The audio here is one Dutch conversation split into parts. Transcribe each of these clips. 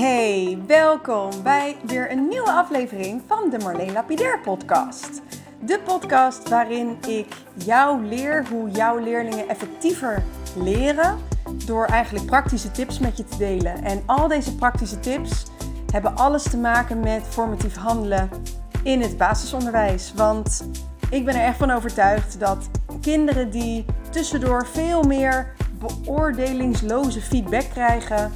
Hey, welkom bij weer een nieuwe aflevering van de Marleen Lapidair podcast. De podcast waarin ik jou leer hoe jouw leerlingen effectiever leren door eigenlijk praktische tips met je te delen. En al deze praktische tips hebben alles te maken met formatief handelen in het basisonderwijs. Want ik ben er echt van overtuigd dat kinderen die tussendoor veel meer beoordelingsloze feedback krijgen,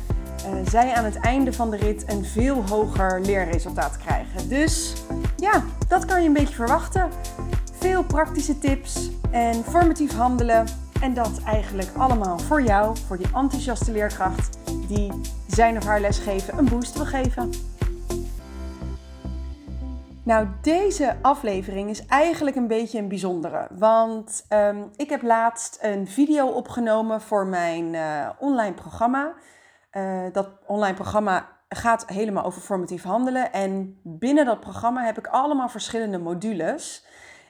zij aan het einde van de rit een veel hoger leerresultaat krijgen. Dus ja, dat kan je een beetje verwachten. Veel praktische tips en formatief handelen. En dat eigenlijk allemaal voor jou, voor die enthousiaste leerkracht die zijn of haar lesgeven een boost wil geven. Nou, deze aflevering is eigenlijk een beetje een bijzondere. Want um, ik heb laatst een video opgenomen voor mijn uh, online programma. Uh, dat online programma gaat helemaal over formatief handelen. En binnen dat programma heb ik allemaal verschillende modules.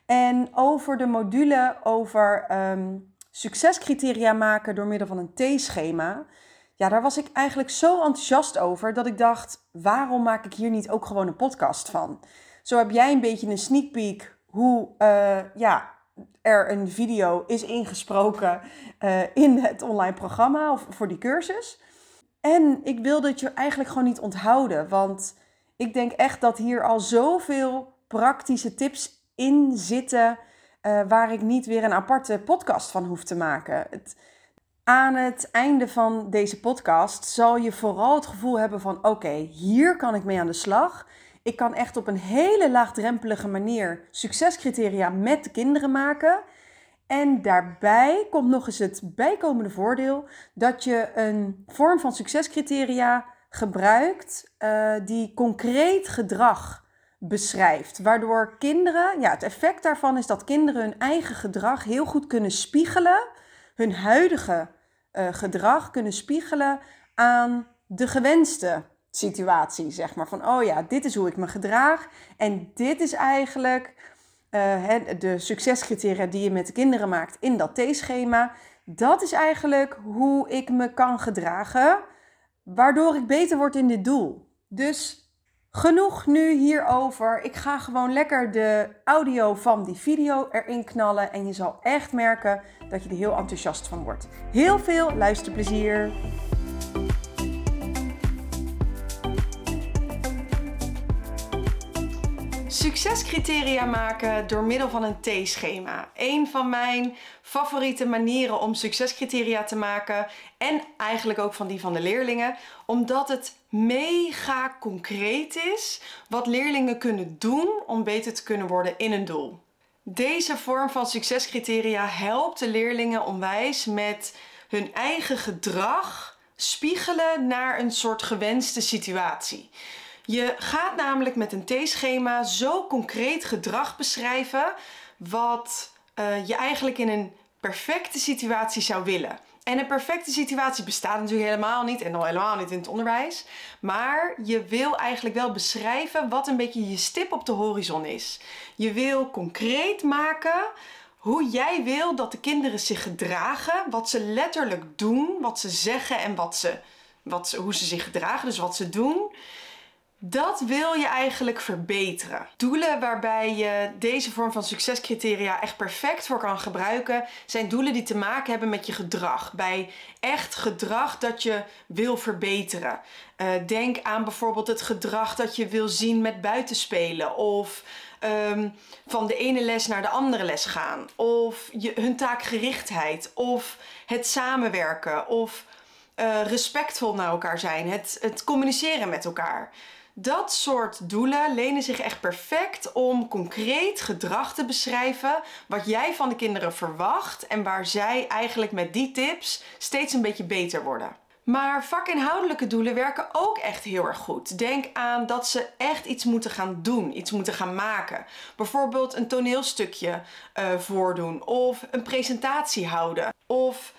En over de module over um, succescriteria maken door middel van een T-schema. Ja, daar was ik eigenlijk zo enthousiast over dat ik dacht: waarom maak ik hier niet ook gewoon een podcast van? Zo heb jij een beetje een sneak peek hoe uh, ja, er een video is ingesproken uh, in het online programma of voor die cursus. En ik wilde het je eigenlijk gewoon niet onthouden, want ik denk echt dat hier al zoveel praktische tips in zitten uh, waar ik niet weer een aparte podcast van hoef te maken. Het, aan het einde van deze podcast zal je vooral het gevoel hebben van oké, hier kan ik mee aan de slag. Ik kan echt op een hele laagdrempelige manier succescriteria met de kinderen maken. En daarbij komt nog eens het bijkomende voordeel dat je een vorm van succescriteria gebruikt uh, die concreet gedrag beschrijft. Waardoor kinderen, ja, het effect daarvan is dat kinderen hun eigen gedrag heel goed kunnen spiegelen, hun huidige uh, gedrag kunnen spiegelen aan de gewenste situatie, zeg maar. Van, oh ja, dit is hoe ik me gedraag en dit is eigenlijk de succescriteria die je met de kinderen maakt in dat T-schema. Dat is eigenlijk hoe ik me kan gedragen, waardoor ik beter word in dit doel. Dus genoeg nu hierover. Ik ga gewoon lekker de audio van die video erin knallen en je zal echt merken dat je er heel enthousiast van wordt. Heel veel luisterplezier! Succescriteria maken door middel van een T-schema. Een van mijn favoriete manieren om succescriteria te maken. En eigenlijk ook van die van de leerlingen. Omdat het mega concreet is wat leerlingen kunnen doen om beter te kunnen worden in een doel. Deze vorm van succescriteria helpt de leerlingen onwijs met hun eigen gedrag spiegelen naar een soort gewenste situatie. Je gaat namelijk met een T-schema zo concreet gedrag beschrijven wat uh, je eigenlijk in een perfecte situatie zou willen. En een perfecte situatie bestaat natuurlijk helemaal niet en nog helemaal niet in het onderwijs. Maar je wil eigenlijk wel beschrijven wat een beetje je stip op de horizon is. Je wil concreet maken hoe jij wil dat de kinderen zich gedragen, wat ze letterlijk doen, wat ze zeggen en wat ze, wat ze, hoe ze zich gedragen, dus wat ze doen. Dat wil je eigenlijk verbeteren. Doelen waarbij je deze vorm van succescriteria echt perfect voor kan gebruiken, zijn doelen die te maken hebben met je gedrag. Bij echt gedrag dat je wil verbeteren. Uh, denk aan bijvoorbeeld het gedrag dat je wil zien met buitenspelen of um, van de ene les naar de andere les gaan, of je, hun taakgerichtheid, of het samenwerken, of uh, respectvol naar elkaar zijn, het, het communiceren met elkaar. Dat soort doelen lenen zich echt perfect om concreet gedrag te beschrijven wat jij van de kinderen verwacht en waar zij eigenlijk met die tips steeds een beetje beter worden. Maar vakinhoudelijke doelen werken ook echt heel erg goed. Denk aan dat ze echt iets moeten gaan doen, iets moeten gaan maken. Bijvoorbeeld een toneelstukje uh, voordoen of een presentatie houden of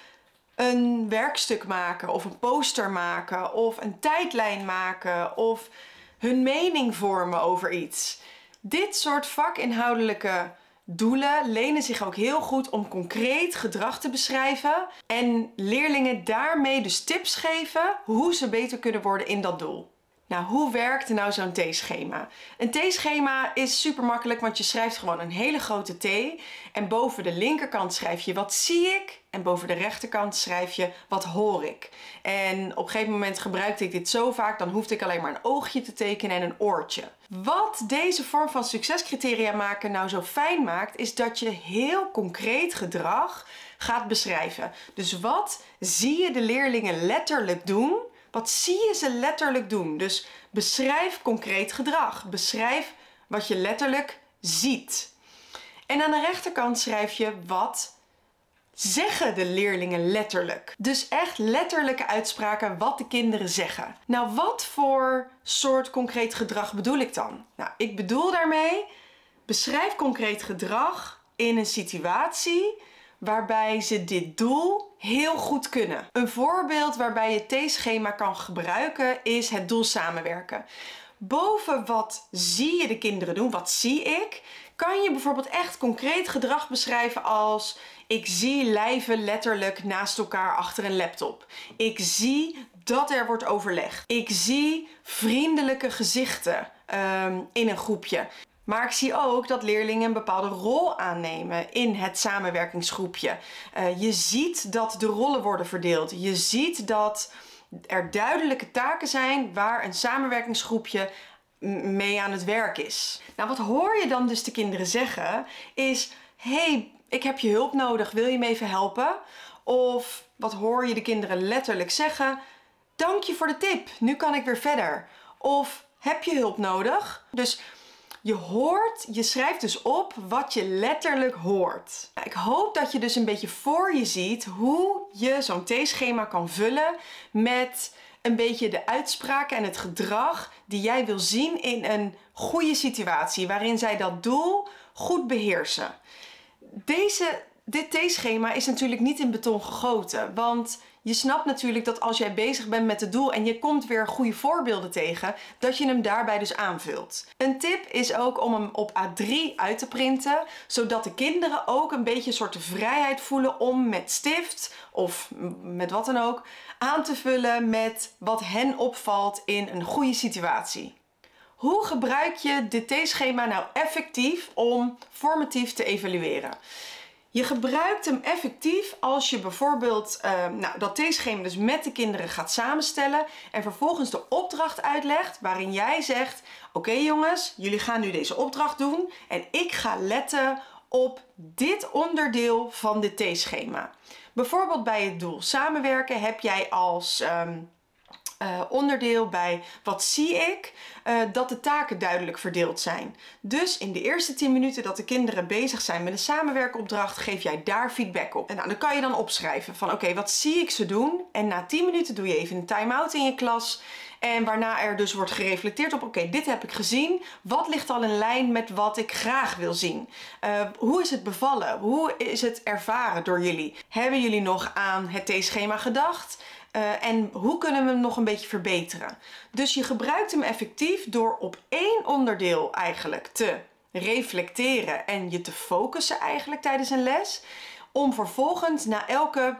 een werkstuk maken of een poster maken of een tijdlijn maken of hun mening vormen over iets. Dit soort vakinhoudelijke doelen lenen zich ook heel goed om concreet gedrag te beschrijven en leerlingen daarmee dus tips geven hoe ze beter kunnen worden in dat doel. Nou, hoe werkt nou zo'n T-schema? Een T-schema is super makkelijk, want je schrijft gewoon een hele grote T. En boven de linkerkant schrijf je wat zie ik. En boven de rechterkant schrijf je wat hoor ik. En op een gegeven moment gebruikte ik dit zo vaak, dan hoefde ik alleen maar een oogje te tekenen en een oortje. Wat deze vorm van succescriteria maken nou zo fijn maakt, is dat je heel concreet gedrag gaat beschrijven. Dus wat zie je de leerlingen letterlijk doen? Wat zie je ze letterlijk doen? Dus beschrijf concreet gedrag. Beschrijf wat je letterlijk ziet. En aan de rechterkant schrijf je wat zeggen de leerlingen letterlijk. Dus echt letterlijke uitspraken wat de kinderen zeggen. Nou, wat voor soort concreet gedrag bedoel ik dan? Nou, ik bedoel daarmee beschrijf concreet gedrag in een situatie waarbij ze dit doel heel goed kunnen. Een voorbeeld waarbij je T-schema kan gebruiken is het doel samenwerken. Boven wat zie je de kinderen doen, wat zie ik, kan je bijvoorbeeld echt concreet gedrag beschrijven als ik zie lijven letterlijk naast elkaar achter een laptop. Ik zie dat er wordt overlegd. Ik zie vriendelijke gezichten um, in een groepje. Maar ik zie ook dat leerlingen een bepaalde rol aannemen in het samenwerkingsgroepje. Uh, je ziet dat de rollen worden verdeeld. Je ziet dat er duidelijke taken zijn waar een samenwerkingsgroepje mee aan het werk is. Nou, wat hoor je dan dus de kinderen zeggen is: hey, ik heb je hulp nodig, wil je me even helpen? Of wat hoor je de kinderen letterlijk zeggen? Dank je voor de tip, nu kan ik weer verder. Of heb je hulp nodig? Dus je hoort, je schrijft dus op wat je letterlijk hoort. Ik hoop dat je dus een beetje voor je ziet hoe je zo'n T-schema kan vullen met een beetje de uitspraken en het gedrag die jij wil zien in een goede situatie waarin zij dat doel goed beheersen. Deze, dit T-schema is natuurlijk niet in beton gegoten, want je snapt natuurlijk dat als jij bezig bent met het doel en je komt weer goede voorbeelden tegen, dat je hem daarbij dus aanvult. Een tip is ook om hem op A3 uit te printen, zodat de kinderen ook een beetje een soort vrijheid voelen om met stift of met wat dan ook aan te vullen met wat hen opvalt in een goede situatie. Hoe gebruik je dit T-schema nou effectief om formatief te evalueren? Je gebruikt hem effectief als je bijvoorbeeld uh, nou, dat T-schema dus met de kinderen gaat samenstellen en vervolgens de opdracht uitlegt waarin jij zegt: Oké jongens, jullie gaan nu deze opdracht doen en ik ga letten op dit onderdeel van dit T-schema. Bijvoorbeeld bij het doel samenwerken heb jij als um, uh, onderdeel bij wat zie ik, uh, dat de taken duidelijk verdeeld zijn. Dus in de eerste 10 minuten dat de kinderen bezig zijn met een samenwerkopdracht, geef jij daar feedback op. En nou, dan kan je dan opschrijven van oké, wat zie ik ze doen? En na 10 minuten doe je even een time-out in je klas. En waarna er dus wordt gereflecteerd op: oké, dit heb ik gezien. Wat ligt al in lijn met wat ik graag wil zien? Uh, hoe is het bevallen? Hoe is het ervaren door jullie? Hebben jullie nog aan het T-schema gedacht? Uh, en hoe kunnen we hem nog een beetje verbeteren? Dus je gebruikt hem effectief door op één onderdeel eigenlijk te reflecteren en je te focussen eigenlijk tijdens een les. Om vervolgens na elke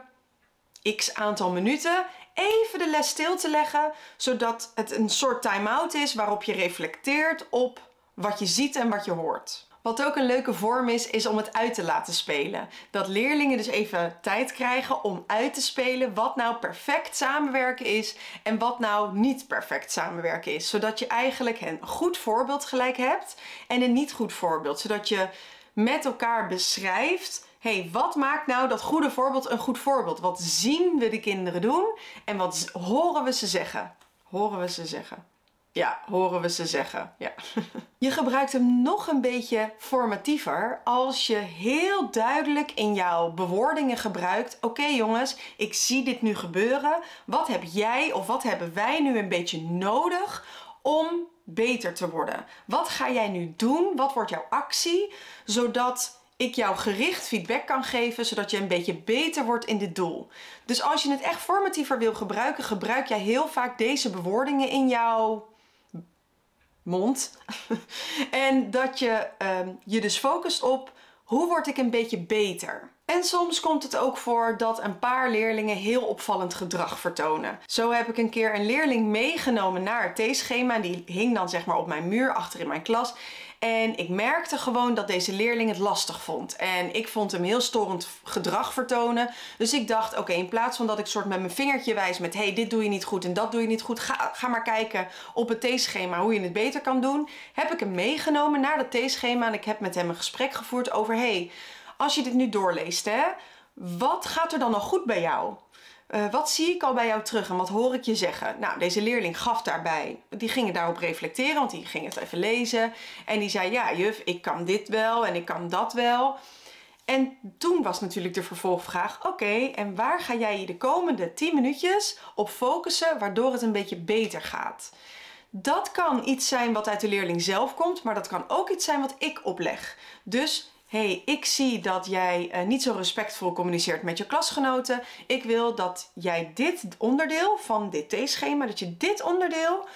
x aantal minuten even de les stil te leggen, zodat het een soort time-out is waarop je reflecteert op wat je ziet en wat je hoort. Wat ook een leuke vorm is, is om het uit te laten spelen. Dat leerlingen dus even tijd krijgen om uit te spelen wat nou perfect samenwerken is en wat nou niet perfect samenwerken is. Zodat je eigenlijk een goed voorbeeld gelijk hebt en een niet goed voorbeeld. Zodat je met elkaar beschrijft hey, wat maakt nou dat goede voorbeeld een goed voorbeeld? Wat zien we de kinderen doen en wat horen we ze zeggen? Horen we ze zeggen. Ja, horen we ze zeggen. Ja. Je gebruikt hem nog een beetje formatiever als je heel duidelijk in jouw bewoordingen gebruikt: Oké jongens, ik zie dit nu gebeuren. Wat heb jij of wat hebben wij nu een beetje nodig om beter te worden? Wat ga jij nu doen? Wat wordt jouw actie? Zodat ik jou gericht feedback kan geven, zodat je een beetje beter wordt in dit doel. Dus als je het echt formatiever wil gebruiken, gebruik jij heel vaak deze bewoordingen in jouw mond. en dat je um, je dus focust op hoe word ik een beetje beter. En soms komt het ook voor dat een paar leerlingen heel opvallend gedrag vertonen. Zo heb ik een keer een leerling meegenomen naar het theeschema. Die hing dan zeg maar op mijn muur achter in mijn klas. En ik merkte gewoon dat deze leerling het lastig vond. En ik vond hem heel storend gedrag vertonen. Dus ik dacht, oké, in plaats van dat ik soort met mijn vingertje wijs met... hey, dit doe je niet goed en dat doe je niet goed. Ga, ga maar kijken op het theeschema hoe je het beter kan doen. Heb ik hem meegenomen naar dat theeschema en ik heb met hem een gesprek gevoerd over... hey, als je dit nu doorleest, hè, wat gaat er dan nog goed bij jou? Uh, wat zie ik al bij jou terug en wat hoor ik je zeggen? Nou, deze leerling gaf daarbij, die ging daarop reflecteren, want die ging het even lezen. En die zei, ja juf, ik kan dit wel en ik kan dat wel. En toen was natuurlijk de vervolgvraag, oké, en waar ga jij je de komende 10 minuutjes op focussen, waardoor het een beetje beter gaat? Dat kan iets zijn wat uit de leerling zelf komt, maar dat kan ook iets zijn wat ik opleg. Dus hey, ik zie dat jij uh, niet zo respectvol communiceert met je klasgenoten. Ik wil dat jij dit onderdeel van dit T-schema, dat je dit onderdeel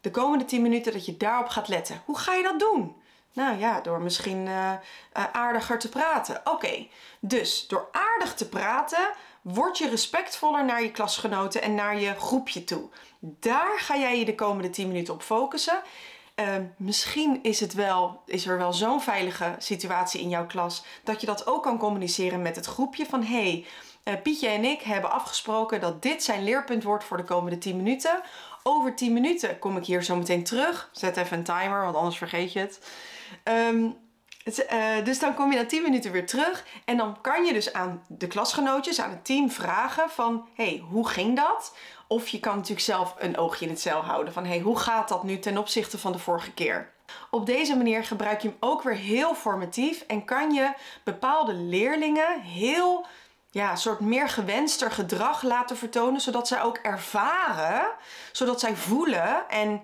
de komende 10 minuten, dat je daarop gaat letten. Hoe ga je dat doen? Nou ja, door misschien uh, uh, aardiger te praten. Oké, dus door aardig te praten word je respectvoller naar je klasgenoten en naar je groepje toe. Daar ga jij je de komende 10 minuten op focussen. Ehm, misschien is, het wel, is er wel zo'n veilige situatie in jouw klas dat je dat ook kan communiceren met het groepje van hey, uh, Pietje en ik hebben afgesproken dat dit zijn leerpunt wordt voor de komende 10 minuten. Over 10 minuten kom ik hier zo meteen terug. Zet even een timer, want anders vergeet je het. Ehm, uh, dus dan kom je na 10 minuten weer terug en dan kan je dus aan de klasgenootjes, aan het team vragen van hey, hoe ging dat? Of je kan natuurlijk zelf een oogje in het cel houden van hey, hoe gaat dat nu ten opzichte van de vorige keer? Op deze manier gebruik je hem ook weer heel formatief en kan je bepaalde leerlingen heel ja, soort meer gewenster gedrag laten vertonen, zodat zij ook ervaren, zodat zij voelen en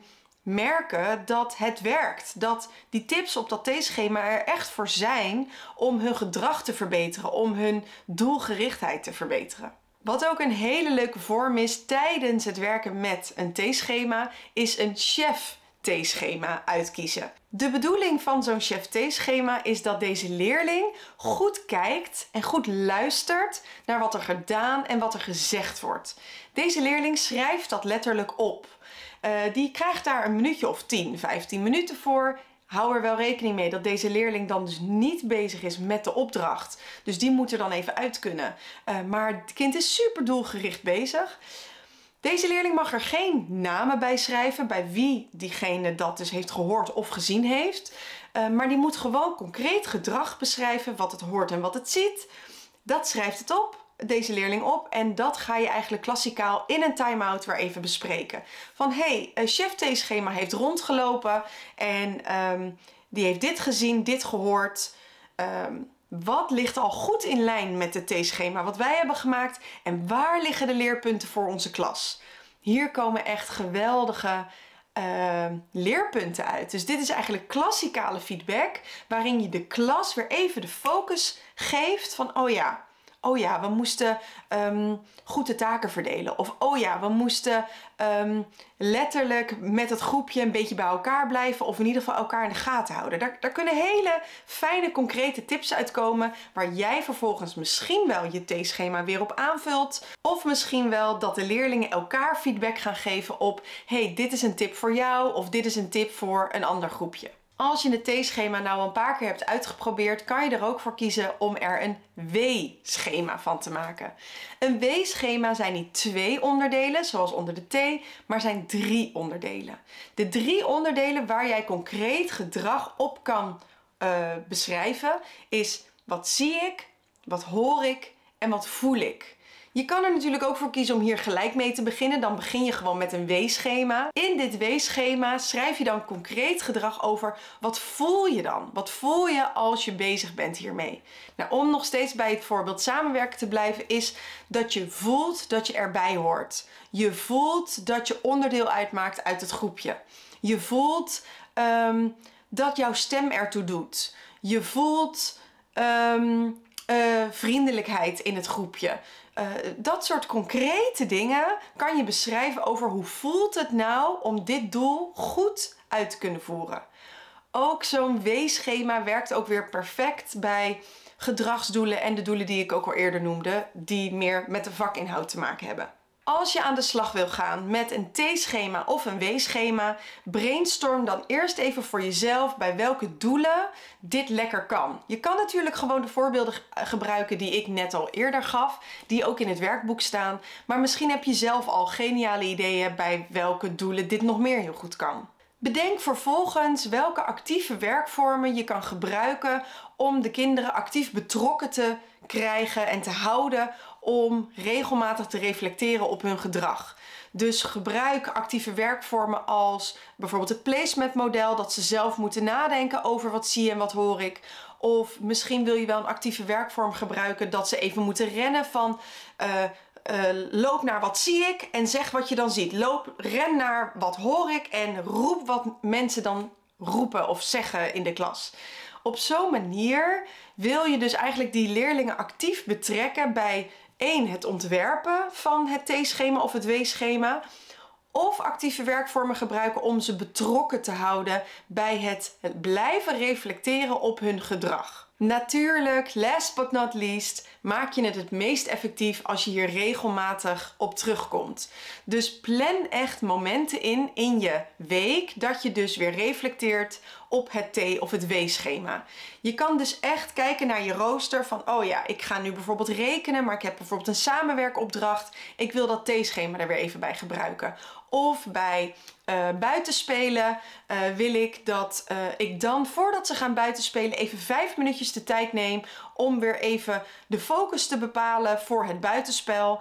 merken dat het werkt. Dat die tips op dat T-schema er echt voor zijn om hun gedrag te verbeteren, om hun doelgerichtheid te verbeteren. Wat ook een hele leuke vorm is tijdens het werken met een T-schema, is een chef T-schema uitkiezen. De bedoeling van zo'n chef T-schema is dat deze leerling goed kijkt en goed luistert naar wat er gedaan en wat er gezegd wordt. Deze leerling schrijft dat letterlijk op. Uh, die krijgt daar een minuutje of 10, 15 minuten voor. Hou er wel rekening mee dat deze leerling dan dus niet bezig is met de opdracht. Dus die moet er dan even uit kunnen. Uh, maar het kind is super doelgericht bezig. Deze leerling mag er geen namen bij schrijven bij wie diegene dat dus heeft gehoord of gezien heeft. Uh, maar die moet gewoon concreet gedrag beschrijven, wat het hoort en wat het ziet. Dat schrijft het op deze leerling op en dat ga je eigenlijk klassikaal in een time-out weer even bespreken. Van hey, chef T-schema heeft rondgelopen en um, die heeft dit gezien, dit gehoord. Um, wat ligt al goed in lijn met het T-schema wat wij hebben gemaakt en waar liggen de leerpunten voor onze klas? Hier komen echt geweldige uh, leerpunten uit. Dus dit is eigenlijk klassikale feedback waarin je de klas weer even de focus geeft van oh ja, oh ja, we moesten um, goed de taken verdelen. Of oh ja, we moesten um, letterlijk met het groepje een beetje bij elkaar blijven. Of in ieder geval elkaar in de gaten houden. Daar, daar kunnen hele fijne, concrete tips uitkomen. Waar jij vervolgens misschien wel je T-schema weer op aanvult. Of misschien wel dat de leerlingen elkaar feedback gaan geven op: hey, dit is een tip voor jou. Of dit is een tip voor een ander groepje. Als je het T-schema nou een paar keer hebt uitgeprobeerd, kan je er ook voor kiezen om er een W-schema van te maken. Een W-schema zijn niet twee onderdelen, zoals onder de T, maar zijn drie onderdelen. De drie onderdelen waar jij concreet gedrag op kan uh, beschrijven is wat zie ik, wat hoor ik en wat voel ik. Je kan er natuurlijk ook voor kiezen om hier gelijk mee te beginnen. Dan begin je gewoon met een weeschema. In dit weeschema schrijf je dan concreet gedrag over. Wat voel je dan? Wat voel je als je bezig bent hiermee? Nou, om nog steeds bij het voorbeeld samenwerken te blijven, is dat je voelt dat je erbij hoort. Je voelt dat je onderdeel uitmaakt uit het groepje. Je voelt um, dat jouw stem ertoe doet. Je voelt um, uh, vriendelijkheid in het groepje. Uh, dat soort concrete dingen kan je beschrijven over hoe voelt het nou om dit doel goed uit te kunnen voeren. Ook zo'n weeschema werkt ook weer perfect bij gedragsdoelen en de doelen die ik ook al eerder noemde, die meer met de vakinhoud te maken hebben. Als je aan de slag wil gaan met een T-schema of een W-schema, brainstorm dan eerst even voor jezelf bij welke doelen dit lekker kan. Je kan natuurlijk gewoon de voorbeelden gebruiken die ik net al eerder gaf, die ook in het werkboek staan, maar misschien heb je zelf al geniale ideeën bij welke doelen dit nog meer heel goed kan. Bedenk vervolgens welke actieve werkvormen je kan gebruiken om de kinderen actief betrokken te krijgen en te houden om regelmatig te reflecteren op hun gedrag. Dus gebruik actieve werkvormen als bijvoorbeeld het placement model, dat ze zelf moeten nadenken over wat zie en wat hoor ik. Of misschien wil je wel een actieve werkvorm gebruiken dat ze even moeten rennen van uh, loop naar wat zie ik en zeg wat je dan ziet. Loop, ren naar wat hoor ik en roep wat mensen dan roepen of zeggen in de klas. Op zo'n manier wil je dus eigenlijk die leerlingen actief betrekken bij één, het ontwerpen van het T-schema of het W-schema. Of actieve werkvormen gebruiken om ze betrokken te houden bij het blijven reflecteren op hun gedrag. Natuurlijk, last but not least, maak je het het meest effectief als je hier regelmatig op terugkomt. Dus plan echt momenten in in je week dat je dus weer reflecteert op het T of het W-schema. Je kan dus echt kijken naar je rooster van, oh ja, ik ga nu bijvoorbeeld rekenen, maar ik heb bijvoorbeeld een samenwerkopdracht. Ik wil dat T-schema er weer even bij gebruiken. Of bij uh, buitenspelen uh, wil ik dat uh, ik dan voordat ze gaan buitenspelen even vijf minuutjes de tijd neem om weer even de focus te bepalen voor het buitenspel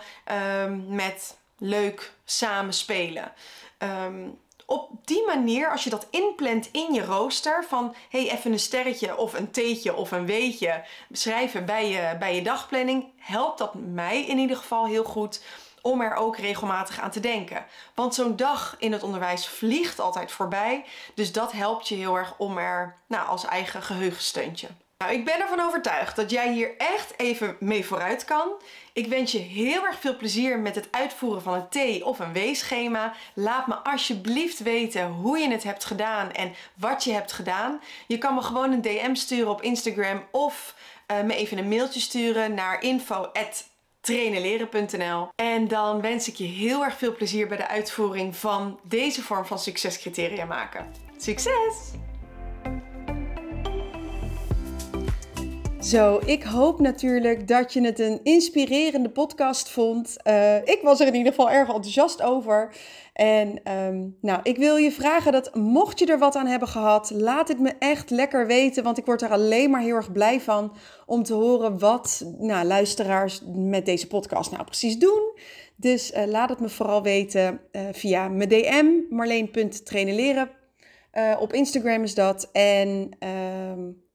um, met leuk samen spelen. Um, op die manier, als je dat inplant in je rooster, van hey, even een sterretje of een theetje of een weetje schrijven bij je, bij je dagplanning, helpt dat mij in ieder geval heel goed om er ook regelmatig aan te denken. Want zo'n dag in het onderwijs vliegt altijd voorbij. Dus dat helpt je heel erg om er nou, als eigen geheugensteuntje. Nou, ik ben ervan overtuigd dat jij hier echt even mee vooruit kan. Ik wens je heel erg veel plezier met het uitvoeren van een T- of een W-schema. Laat me alsjeblieft weten hoe je het hebt gedaan en wat je hebt gedaan. Je kan me gewoon een DM sturen op Instagram of uh, me even een mailtje sturen naar info@ trainenleren.nl. En dan wens ik je heel erg veel plezier bij de uitvoering van deze vorm van succescriteria maken. Succes! Zo, ik hoop natuurlijk dat je het een inspirerende podcast vond. Uh, ik was er in ieder geval erg enthousiast over. En um, nou, ik wil je vragen dat mocht je er wat aan hebben gehad, laat het me echt lekker weten. Want ik word er alleen maar heel erg blij van om te horen wat nou, luisteraars met deze podcast nou precies doen. Dus uh, laat het me vooral weten uh, via mijn DM, marleen.trainenleren. op Instagram is dat. En...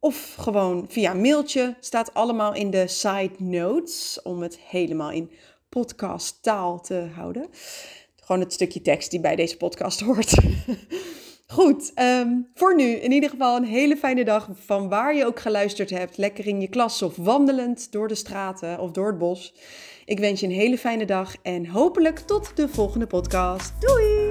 Of gewoon via mailtje. Staat allemaal in de side notes. Om het helemaal in podcast taal te houden. Gewoon het stukje tekst die bij deze podcast hoort. Goed, um, voor nu in ieder geval een hele fijne dag van waar je ook geluisterd hebt. Lekker in je klas of wandelend door de straten of door het bos. Ik wens je een hele fijne dag en hopelijk tot de volgende podcast. Doei!